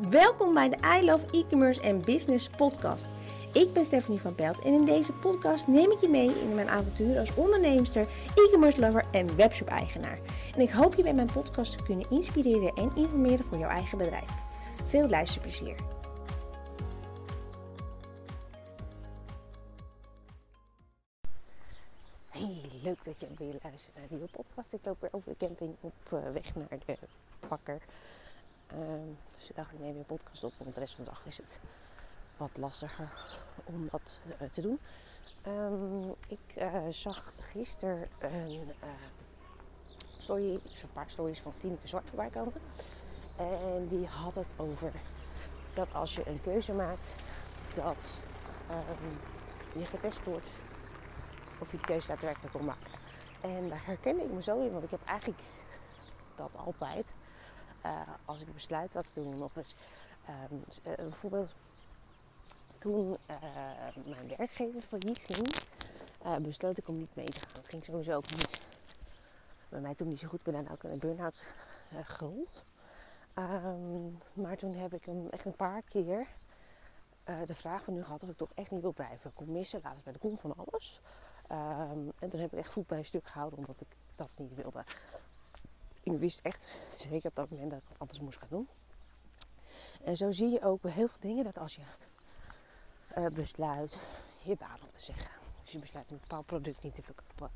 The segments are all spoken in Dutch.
Welkom bij de I Love E-commerce en Business podcast. Ik ben Stephanie van Pelt en in deze podcast neem ik je mee in mijn avontuur als onderneemster, e-commerce lover en webshop eigenaar. En ik hoop je bij mijn podcast te kunnen inspireren en informeren voor jouw eigen bedrijf. Veel luisterplezier. Hey, leuk dat je weer luistert naar een nieuwe podcast. Ik loop weer over de camping op uh, weg naar de bakker. Um, dus ik dacht, ik neem weer een podcast op, want de rest van de dag is het wat lastiger om dat uh, te doen. Um, ik uh, zag gisteren een story, dus een paar stories van Tineke Zwart voorbij komen. En die had het over dat als je een keuze maakt, dat um, je getest wordt of je de keuze daadwerkelijk wil maken. En daar herkende ik me zo in, want ik heb eigenlijk dat altijd. Uh, als ik besluit wat te doen, nog eens. Um, bijvoorbeeld toen uh, mijn werkgever failliet ging, besloot ik om niet mee te gaan. Het ging sowieso ook niet bij mij toen niet zo goed. Ik ook in een burn-out gerold. Um, maar toen heb ik hem echt een paar keer de vraag van nu gehad of ik toch echt niet wil blijven. Ik kon missen, laatst bij de kom van alles. Um, en toen heb ik echt voet bij een stuk gehouden omdat ik dat niet wilde. Ik wist echt zeker op dat moment dat ik wat anders moest gaan doen. En zo zie je ook bij heel veel dingen dat als je uh, besluit je baan op te zeggen. Als je besluit een bepaald product niet te verkopen.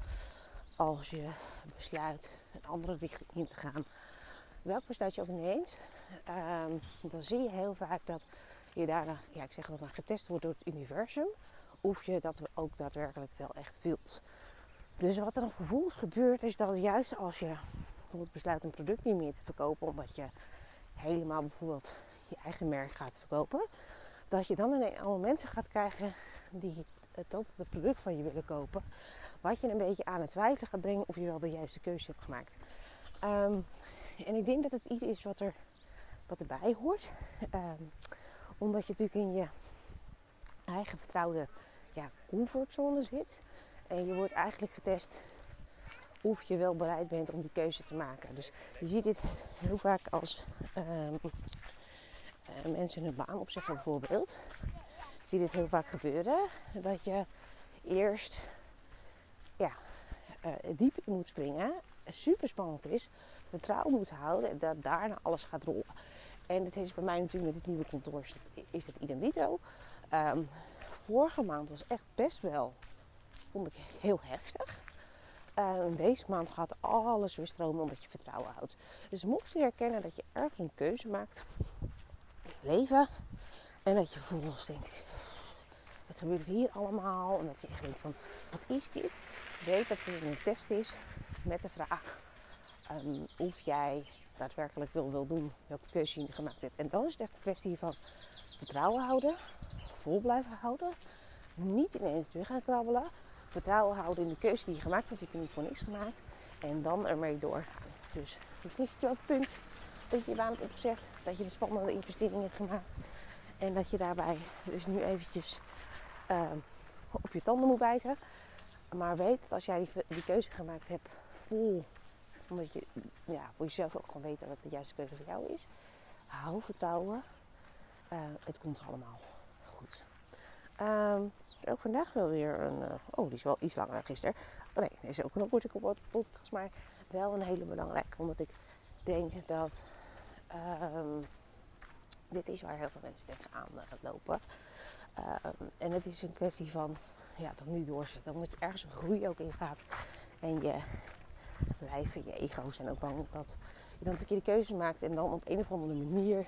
Als je besluit een andere richting in te gaan. Welk besluit je ook neemt. Um, dan zie je heel vaak dat je daarna, ja ik zeg dat maar getest wordt door het universum of je dat ook daadwerkelijk wel echt wilt. Dus wat er dan vervolgens gebeurt is dat juist als je bijvoorbeeld besluit een product niet meer te verkopen omdat je helemaal bijvoorbeeld je eigen merk gaat verkopen, dat je dan ineens allemaal mensen gaat krijgen die het het product van je willen kopen, wat je een beetje aan het twijfelen gaat brengen of je wel de juiste keuze hebt gemaakt. Um, en ik denk dat het iets is wat, er, wat erbij hoort, um, omdat je natuurlijk in je eigen vertrouwde ja, comfortzone zit. En je wordt eigenlijk getest of je wel bereid bent om die keuze te maken. Dus je ziet dit heel vaak als um, uh, mensen hun baan opzeggen bijvoorbeeld. Je ziet dit heel vaak gebeuren. Dat je eerst ja, uh, diep in moet springen. Super spannend is. Vertrouwen moet houden. En dat daarna alles gaat rollen. En het is bij mij natuurlijk met het nieuwe kantoor is het. Um, vorige maand was echt best wel, vond ik heel heftig. Uh, deze maand gaat alles weer stromen omdat je vertrouwen houdt. Dus mocht je herkennen dat je ergens een keuze maakt in je leven. En dat je vervolgens denkt, wat gebeurt er hier allemaal? En dat je echt denkt van, wat is dit? Weet dat het een test is met de vraag um, of jij daadwerkelijk wil, wil doen welke keuze je gemaakt hebt. En dan is het echt een kwestie van vertrouwen houden, vol blijven houden. Niet ineens weer gaan krabbelen. Vertrouwen houden in de keuze die je gemaakt hebt. Die heb je niet voor niks gemaakt. En dan ermee doorgaan. Dus zit je op het punt dat je je baan hebt opgezegd. Dat je de spannende investeringen hebt gemaakt. En dat je daarbij dus nu eventjes uh, op je tanden moet bijten. Maar weet dat als jij die, keuze gemaakt hebt vol omdat je ja, voor jezelf ook gewoon weet dat het de juiste keuze voor jou is. Hou vertrouwen. Uh, het komt allemaal goed. Um, ook vandaag wel weer een. Uh, oh, die is wel iets langer dan gisteren. Oh nee, deze is ook een korte podcast, maar wel een hele belangrijke. Omdat ik denk dat. Um, dit is waar heel veel mensen tegenaan uh, lopen. Um, en het is een kwestie van. Ja, dat nu doorzetten. Omdat je ergens een groei ook in gaat. En je lijf en je ego zijn ook bang dat je dan verkeerde keuzes maakt. En dan op een of andere manier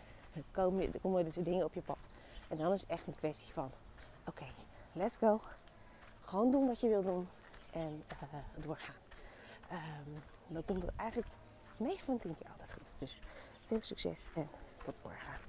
komen, komen er dingen op je pad. En dan is het echt een kwestie van oké, let's go. Gewoon doen wat je wil doen en uh, doorgaan. Um, dan komt het eigenlijk 9 van 10 keer altijd goed. Dus veel succes en tot morgen.